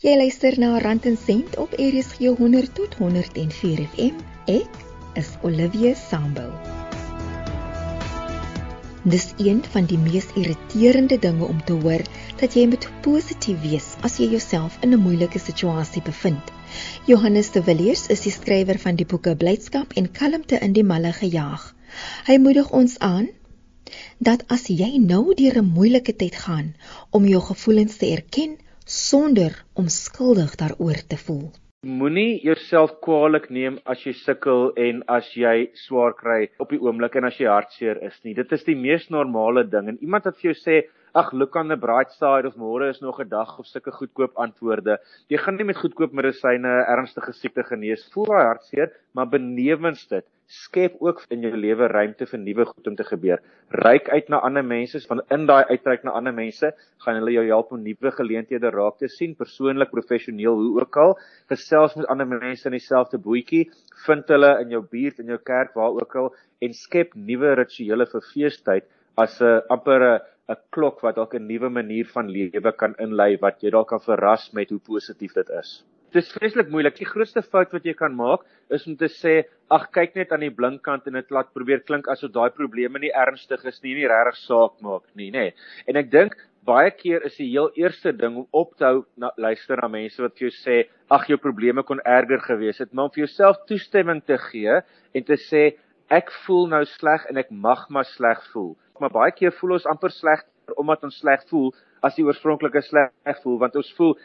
Jy luister na Rand en Sent op RSG 100 tot 104 FM. Ek is Olivia Sambul. Dis een van die mees irriterende dinge om te hoor dat jy moet positief wees as jy jouself in 'n moeilike situasie bevind. Johannes de Villiers is die skrywer van die boeke Blydskap en Kalmte in die Malle gejaag. Hy moedig ons aan dat as jy nou deur 'n moeilike tyd gaan om jou gevoelens te erken, sonder om skuldig daaroor te voel. Moenie jouself kwaadlik neem as jy sukkel en as jy swaar kry op die oomblik en as jy hartseer is nie. Dit is die mees normale ding. En iemand wat vir jou sê, "Ag, look on the bright side of môre is nog 'n dag of sulke goedkoop antwoorde." Jy gaan nie met goedkoop medisyne ernstige siekte genees. Voel daai hartseer, maar benewens dit, skep ook in jou lewe ruimte vir nuwe goed om te gebeur. Ryk uit na ander mense, van in daai uitreik na ander mense, gaan hulle jou help om nuwe geleenthede raak te sien, persoonlik, professioneel, hoe ook al. Gesels met ander mense in dieselfde bootjie, vind hulle in jou buurt, in jou kerk, waar ook al en skep nuwe rituele vir feestyd as 'n amper 'n 'n klok wat dalk 'n nuwe manier van lewe kan inlei wat jy dalk kan verras met hoe positief dit is. Dit is vreeslik moeilik. Die grootste fout wat jy kan maak is om te sê, "Ag, kyk net aan die blinkkant en dit laat probeer klink asof daai probleme nie ernstig is nie, nie regtig saak maak nie, nê." Nee. En ek dink baie keer is die heel eerste ding om op te hou na luister na mense wat vir jou sê, "Ag, jou probleme kon erger gewees het," maar om vir jouself toestemming te gee en te sê, "Ek voel nou sleg en ek mag maar sleg voel." Maar baie keer voel ons amper sleg omdat ons sleg voel as die oorspronklike sleg voel want ons voel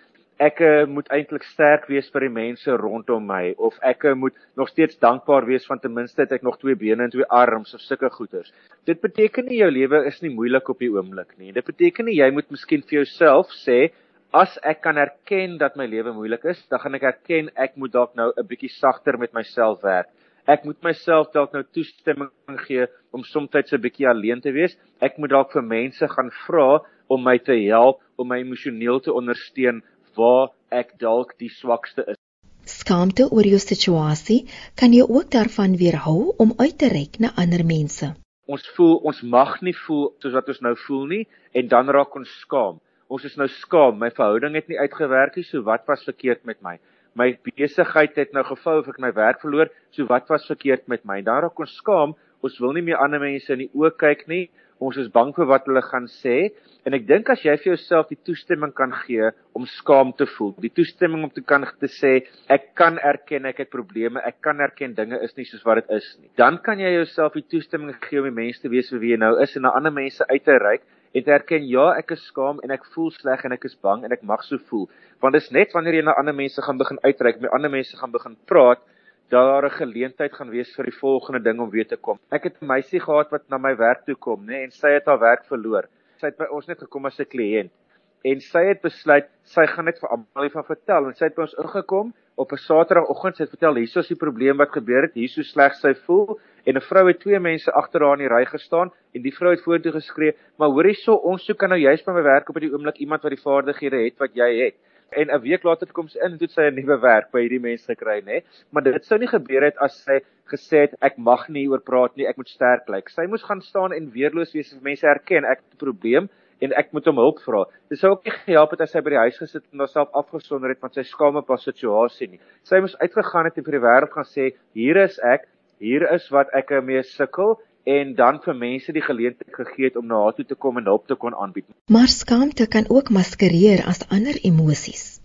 ek uh, moet eintlik sterk wees vir die mense rondom my of ek uh, moet nog steeds dankbaar wees van ten minste het ek nog twee bene en twee arms of sulke goeders. Dit beteken nie jou lewe is nie moeilik op die oomblik nie. Dit beteken nie jy moet miskien vir jouself sê as ek kan erken dat my lewe moeilik is, dan gaan ek erken ek moet dalk nou 'n bietjie sagter met myself werk. Ek moet myself dalk nou toestemming gee om soms 'n bietjie alleen te wees. Ek moet dalk vir mense gaan vra om my te help, om my emosioneel te ondersteun waar ek dalk die swakste is. Skaamte oor jou situasie kan jou ook daarvan weerhou om uit te reik na ander mense. Ons voel ons mag nie voel soos wat ons nou voel nie en dan raak ons skaam. Ons is nou skaam, my verhouding het nie uitgewerk nie, so wat was verkeerd met my? My besigheid het nou gevou of ek my werk verloor, so wat was verkeerd met my? Dan raak ons skaam, ons wil nie meer ander mense in die oë kyk nie. Ons is bang vir wat hulle gaan sê En ek dink as jy vir jouself die toestemming kan gee om skaam te voel, die toestemming om te kan te sê ek kan erken ek het probleme, ek kan erken dinge is nie soos wat dit is nie. Dan kan jy jouself die toestemming gee om die mens te wees wie jy nou is en na ander mense uit te reik en te erken ja, ek is skaam en ek voel sleg en ek is bang en ek mag so voel. Want dit is net wanneer jy na ander mense gaan begin uitreik, met ander mense gaan begin praat, daar 'n geleentheid gaan wees vir die volgende ding om weer te kom. Ek het 'n meisie gehad wat na my werk toe kom, nê, en sy het haar werk verloor. Sy het by ons net gekom as 'n kliënt en sy het besluit sy gaan net vir almal van vertel. En sy het by ons ingekom op 'n Saterdagoggend. Sy het vertel hier is die probleem wat gebeur het. Hier so sleg sy voel. En 'n vrou het twee mense agter haar in die ry gestaan en die vrou het vorentoe geskree maar hoor hierso ons soek nou juist by my werk op die oomblik iemand wat die vaardighede het wat jy het en 'n week later kom sy in en toe sy 'n nuwe werk by hierdie mense gekry nê maar dit sou nie gebeur het as sy gesê het ek mag nie oor praat nie ek moet sterk lyk sy moes gaan staan en weerloos wees as mense erken ek het 'n probleem en ek moet hom hulp vra. Dit sou ook nie gehelp het as sy by die huis gesit en haarself afgesonder het van sy skaam op haar situasie nie. Sy moes uitgegaan het en vir die wêreld gaan sê, hier is ek, hier is wat ek mee sukkel en dan vir mense die geleentheid gegee het om na haar toe te kom en hulp te kon aanbied. Maar skaamte kan ook maskereer as ander emosies.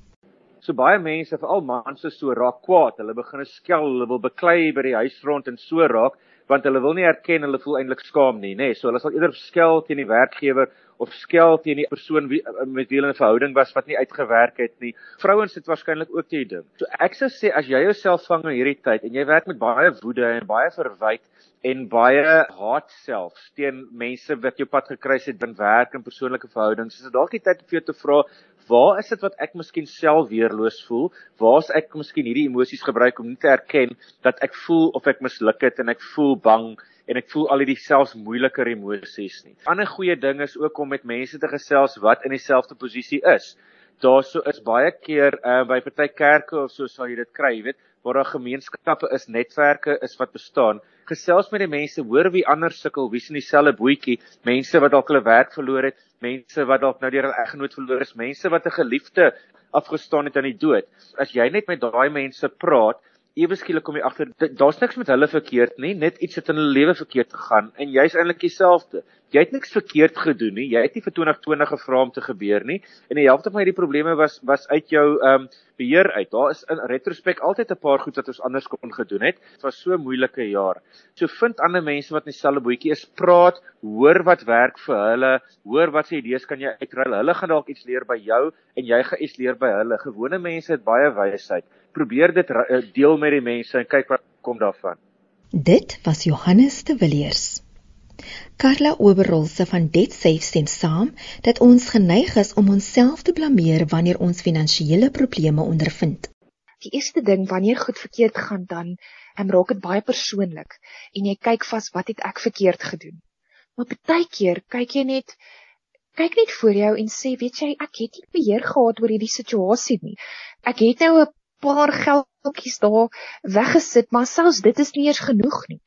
So baie mense, veral mans, is so raak kwaad. Hulle begin skel, hulle wil beklei by die huis rond en so raak want hulle wil nie erken hulle voel eintlik skaam nie, nê. Nee, so hulle sal eerder skel teen die werkgewer of skel teen die persoon wie met wie hulle 'n verhouding was wat nie uitgewerk het nie. Vrouens het waarskynlik ook die ding. So ek sou sê as jy jouself vang in hierdie tyd en jy werk met baie woede en baie verwyd en baie haat self teen mense wat jou pad gekruis het binne werk en persoonlike verhoudings. Is dit dalk die tyd om vir jou te vra, waar is dit wat ek miskien self weerloos voel? Waar's ek miskien hierdie emosies gebruik om nie te erken dat ek voel of ek misluk het en ek voel bang en ek voel al hierdie selfs moeiliker emosies nie. 'n Ander goeie ding is ook om met mense te gesels wat in dieselfde posisie is. Daarso is baie keer uh, by party kerke of so sal jy dit kry, jy weet, waar daar gemeenskappe is, netwerke is wat bestaan. Gesels met die mense, hoor wie anders sukkel, wie's in dieselfde bootjie, mense wat dalk hulle werk verloor het, mense wat dalk nou deur hul eggenoot verloor is, mense wat 'n geliefde afgestaan het aan die dood. As jy net met daai mense praat, ewe skielik kom jy agter daar's niks met hulle verkeerd nie, net iets het in hulle lewe verkeerd gegaan en jy's eintlik dieselfde. Jy het niks verkeerd gedoen nie. Jy het nie vir 2020 gevra om te gebeur nie. En die helfte van hierdie probleme was was uit jou ehm um, beheer uit. Daar is in retrospek altyd 'n paar goed wat ons anders kon gedoen het. Dit was so 'n moeilike jaar. So vind ander mense wat in dieselfde bootjie is, praat, hoor wat werk vir hulle, hoor wat se idees kan jy uitruil. Hulle gaan dalk iets leer by jou en jy gaan iets leer by hulle. Gewone mense het baie wysheid probeer dit eh, deel met die mense en kyk wat kom daarvan. Dit was Johannes de Villiers. Carla Oberholse van Debt Safe sê saam dat ons geneig is om onsself te blameer wanneer ons finansiële probleme ondervind. Die eerste ding wanneer goed verkeerd gaan dan em raak dit baie persoonlik en jy kyk vas wat het ek verkeerd gedoen. Maar baie keer kyk jy net kyk net voor jou en sê weet jy ek het nie beheer gehad oor hierdie situasie nie. Ek het nou 'n paar geldjies daar weggesit, maar selfs dit is nie eers genoeg nie.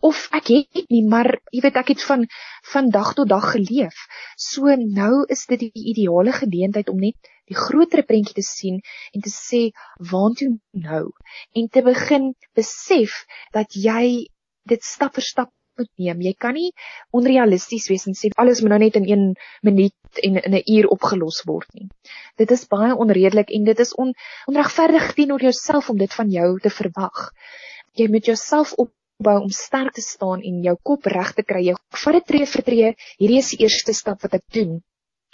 Of ek het nie, maar jy weet ek het van van dag tot dag geleef. So nou is dit die ideale geleentheid om net die groter prentjie te sien en te sê waartoe nou en te begin besef dat jy dit stap vir stap moet neem. Jy kan nie onrealisties wees en sê alles moet nou net in 1 minuut en in 'n uur opgelos word nie. Dit is baie onredelik en dit is on, onregverdig teenoor jouself om dit van jou te verwag. Jy moet jouself opbou om sterk te staan en jou kop reg te kry. Jy vat dit tree vir tree. Hierdie is die eerste stap wat ek doen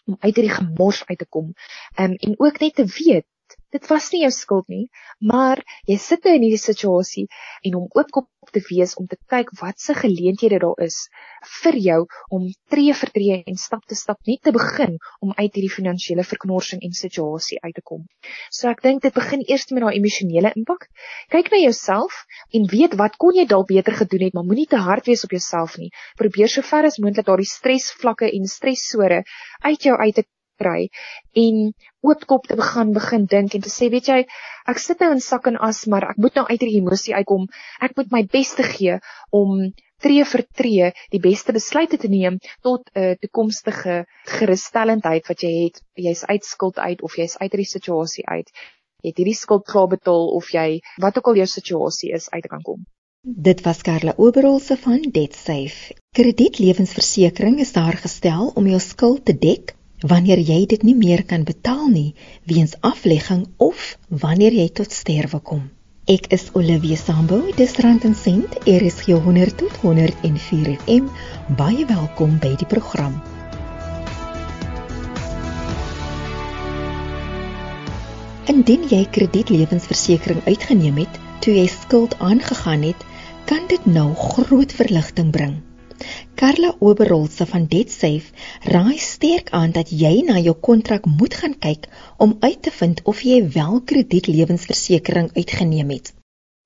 om uit hierdie gemors uit te kom. Um, en ook net te weet dit was nie jou skuld nie, maar jy sit nou in hierdie situasie en om oopkop te wees om te kyk wat se geleenthede daar is vir jou om tree vir tree en stap te stap net te begin om uit hierdie finansiële verknorsing en situasie uit te kom. So ek dink dit begin eers met daai emosionele impak. Kyk na jouself en weet wat kon jy dalk beter gedoen het, maar moenie te hard wees op jouself nie. Probeer so ver as moontlik daardie stresvlakke en stressore uit jou uit te kry. En oopkop te begin begin dink en te sê weet jy ek sit nou in sak en as maar ek moet nou uit hierdie emosie uitkom. Ek moet my bes te gee om tree vir tree die beste besluite te neem tot 'n uh, toekomstige gerusstellendheid wat jy het. Jy's uit skuld uit of jy's uit hierdie situasie uit. Jy het hierdie skuld klaar betaal of jy wat ook al jou situasie is uit kan kom. Dit was Karla Oberholse van DebtSafe. Kredietlewensversekering is daar gestel om jou skuld te dek wanneer jy dit nie meer kan betaal nie weens aflegging of wanneer jy tot sterwe kom. Ek is Olivia Sambo, dis Rand en Sent, RSG 100 tot 104 FM. Baie welkom by die program. Indien jy kredietlewensversekering uitgeneem het toe jy skuld aangegaan het, kan dit nou groot verligting bring. Karla Oberholse van DebtSafe raai sterk aan dat jy na jou kontrak moet gaan kyk om uit te vind of jy wel kredietlewensversekering uitgeneem het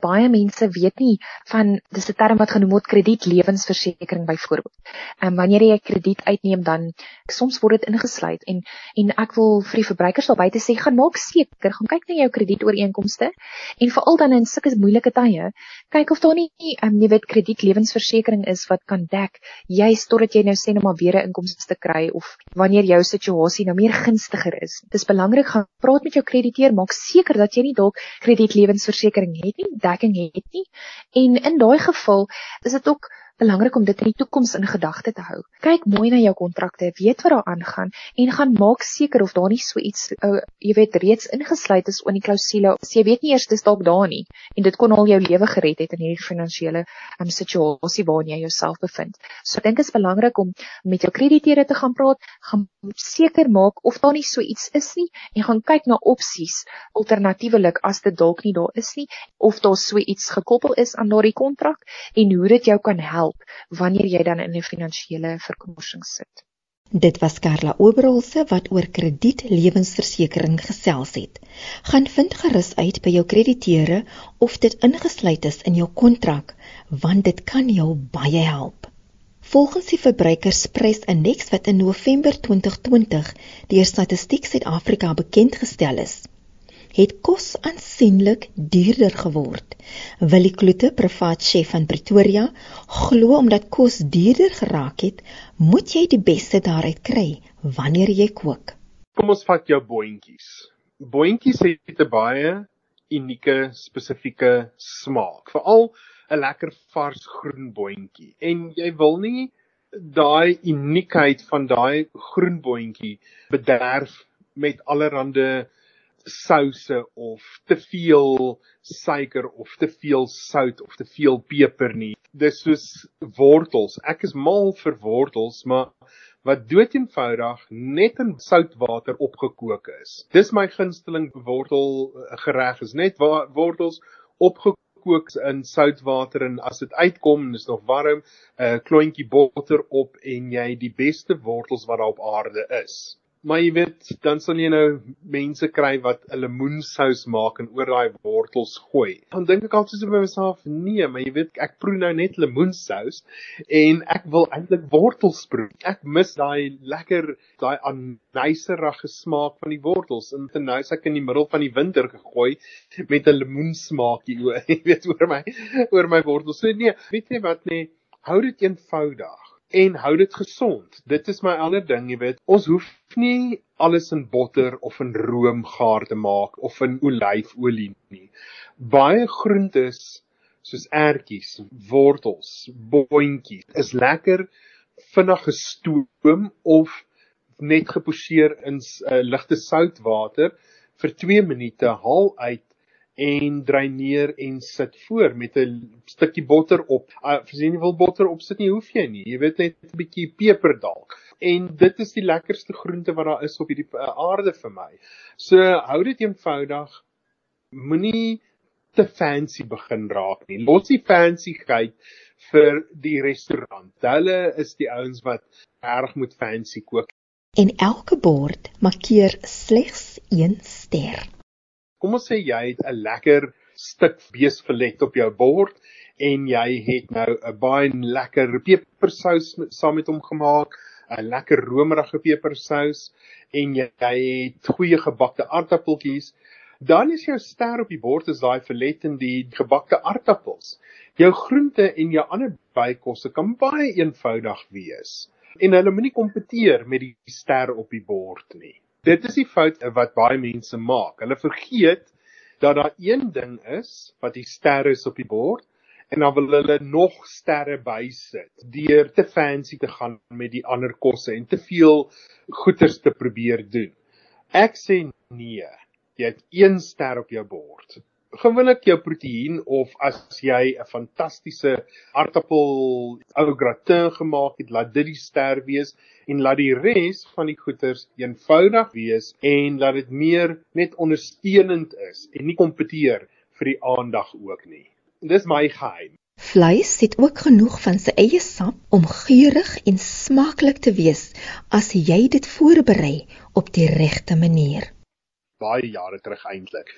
baie mense weet nie van dis 'n term wat genoem word kredietlewensversekering byvoorbeeld. En wanneer jy 'n krediet uitneem dan soms word dit ingesluit en en ek wil vir die verbruikers albei te sê gaan maak seker gaan kyk na jou kredietooreenkomste en veral dan in sulke moeilike tye kyk of daar nie 'n um, jy weet kredietlewensversekering is wat kan dek juis totdat jy nou sê nou maar weer 'n inkomste kry of wanneer jou situasie nou meer gunstiger is. Dis belangrik gaan praat met jou krediteur maak seker dat jy nie dalk kredietlewensversekering het nie dekking het nie. En in daai geval is dit ook belangrik om dit in die toekoms in gedagte te hou. Kyk mooi na jou kontrakte, weet wat daar aangaan en gaan maak seker of daar nie so iets uh, jy weet reeds ingesluit is in die klousule. As jy weet nie eers dis dalk daar nie en dit kon al jou lewe gered het in hierdie finansiële um, situasie waarin jy jouself bevind. So ek dink dit is belangrik om met jou krediteure te gaan praat, gaan seker maak of daar nie so iets is nie en gaan kyk na opsies alternatiefelik as dit dalk nie daar is nie of daar so iets gekoppel is aan daardie kontrak en hoe dit jou kan help help wanneer jy dan in 'n finansiële verkorsing sit. Dit was Karla Oberholse wat oor kredietlewensversekering gesels het. Gaan vind gerus uit by jou krediteure of dit ingesluit is in jou kontrak, want dit kan jou baie help. Volgens die verbruikersprysindeks wat in November 2020 deur Statistiek Suid-Afrika bekend gestel is, het kos aansienlik duurder geword. Willie Kloete, privaat chef van Pretoria, glo omdat kos duurder geraak het, moet jy die beste daaruit kry wanneer jy kook. Kom ons vat jou boontjies. Boontjies het 'n baie unieke spesifieke smaak, veral 'n lekker vars groen boontjie. En jy wil nie daai uniekheid van daai groen boontjie bederf met allerlei souse of te veel suiker of te veel sout of te veel peper nie. Dis soos wortels. Ek is mal vir wortels, maar wat doeteenvoudig net in soutwater opgekook is. Dis my gunsteling wortel eh, gereg is net wortels opgekook in soutwater en as dit uitkom en is nog warm, 'n eh, klontjie botter op en jy die beste wortels wat daar op aarde is. Maar jy weet, dan sal jy nou mense kry wat 'n lemoensous maak en oor daai wortels gooi. Dan dink ek altyd so by myself, nee, maar jy weet, ek proe nou net lemoensous en ek wil eintlik wortels proe. Ek mis daai lekker, daai anyserige smaak van die wortels. En dan nou is ek in die middel van die winter gegooi met 'n lemoensmaakie oor, jy weet, oor my oor my wortels. So nee, weet jy wat nee, hou dit eenvoudig en hou dit gesond. Dit is my ander ding, jy weet. Ons hoef nie alles in botter of in room gaar te maak of in olyfolie nie. Baie groentes soos ertjies, wortels, boontjies is lekker vinnig gestoom of net geposeer in uh, ligte soutwater vir 2 minute haal uit en dreineer en sit voor met 'n stukkie botter op. Uh, as jy nie wil botter op sit nie, hoef jy nie. Jy weet net 'n bietjie peper dalk. En dit is die lekkerste groente wat daar is op hierdie uh, aarde vir my. So hou dit eenvoudig. Moenie te fancy begin raak nie. Los die fancyheid vir die restaurant. Hulle is die ouens wat erg moet fancy kook. En elke bord markeer slegs 1 ster. Kom ons sê jy het 'n lekker stuk beesfilet op jou bord en jy het nou 'n baie lekker pepersous saam met hom gemaak, 'n lekker romerige pepersous en jy het goeie gebakte aardappeltjies. Dan is jou ster op die bord is daai filet en die gebakte aardappels. Jou groente en jou ander bykosse kan baie eenvoudig wees en hulle moenie kompeteer met die ster op die bord nie dit is die fout wat baie mense maak. Hulle vergeet dat daar een ding is wat die sterre is op die bord en dan wil hulle nog sterre bysit deur te fancy te gaan met die ander kosse en te veel goeders te probeer doen. Ek sê nee. Jy het een ster op jou bord gewoonlik jou proteïen of as jy 'n fantastiese aardappel ou gratin gemaak het, laat dit die ster wees en laat die res van die goeders eenvoudig wees en laat dit meer net ondersteunend is en nie kompeteer vir die aandag ook nie. Dis my geheim. Vleis het ook genoeg van sy eie sap om geurig en smaaklik te wees as jy dit voorberei op die regte manier. Baie jare terug eintlik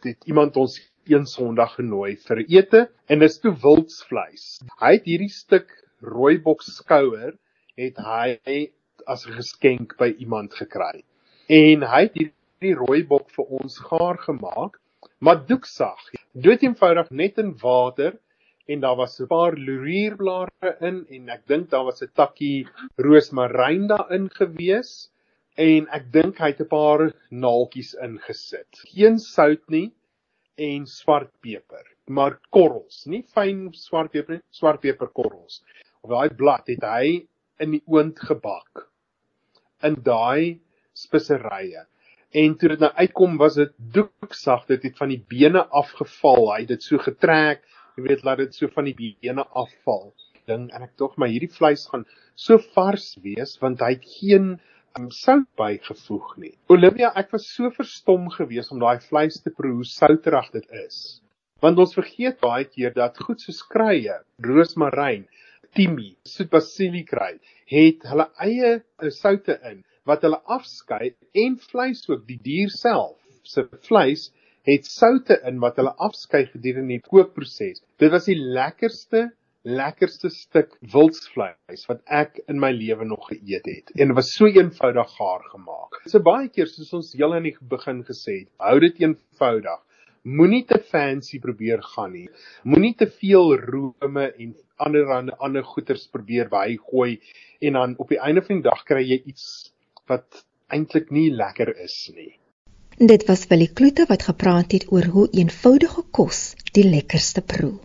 het iemand ons een Sondag genooi vir ete en dis toe wildsvleis. Hy het hierdie stuk rooibok skouer het hy as 'n geskenk by iemand gekry. En hy het hierdie rooibok vir ons gaar gemaak, maar doeksag. Dood eenvoudig net in water en daar was 'n paar laurierblare in en ek dink daar was 'n takkie roosmaryn daarin gewees en ek dink hy het 'n paar naaltjies ingesit. Geen sout nie en swartpeper, maar korrels, nie fyn swartpeper nie, swartpeperkorrels. Op daai blad het hy in die oond gebak in daai speserye. En toe dit nou uitkom was dit doeksag, dit het van die bene afgeval. Hy het dit so getrek, jy weet, laat dit so van die bene afval. Ding en ek tog maar hierdie vleis gaan so vars wees want hy het geen um, sout bygevoeg nie. Olivia, ek was so verstom geweest om daai vleis te proe hoe souterig dit is. Want ons vergeet baie keer dat goed soos kruie, roosmaryn, timie, soet basiliekruid, het hulle eie uh, soutte in wat hulle afskei en vleis ook die dier self se vleis het soutte in wat hulle afskei gedurende die kookproses. Dit was die lekkerste lekkerste stuk wildsvleis wat ek in my lewe nog geëet het. En dit was so eenvoudig gaar gemaak. Dit's so baie keer soos ons heel aan die begin gesê het, hou dit eenvoudig. Moenie te fancy probeer gaan nie. Moenie te veel rome en ander ander, ander goeders probeer bygooi en dan op die einde van die dag kry jy iets wat eintlik nie lekker is nie. Dit was Willie Kloete wat gepraat het oor hoe eenvoudige kos die lekkerste proe.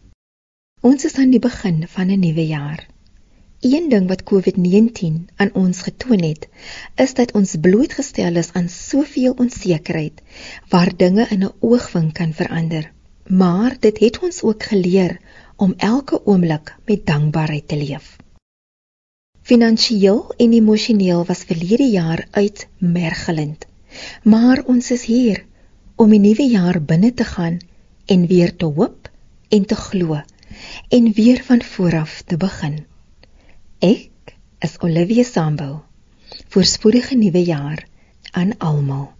Ons is aan die begin van 'n nuwe jaar. Een ding wat COVID-19 aan ons getoon het, is dat ons blootgestel is aan soveel onsekerheid waar dinge in 'n oogwink kan verander. Maar dit het ons ook geleer om elke oomblik met dankbaarheid te leef. Finansieel en emosioneel was verlede jaar uitmergelend. Maar ons is hier om die nuwe jaar binne te gaan en weer te hoop en te glo en weer van voor af te begin. Ek is Olivia Sambo. Voorspoedige nuwe jaar aan almal.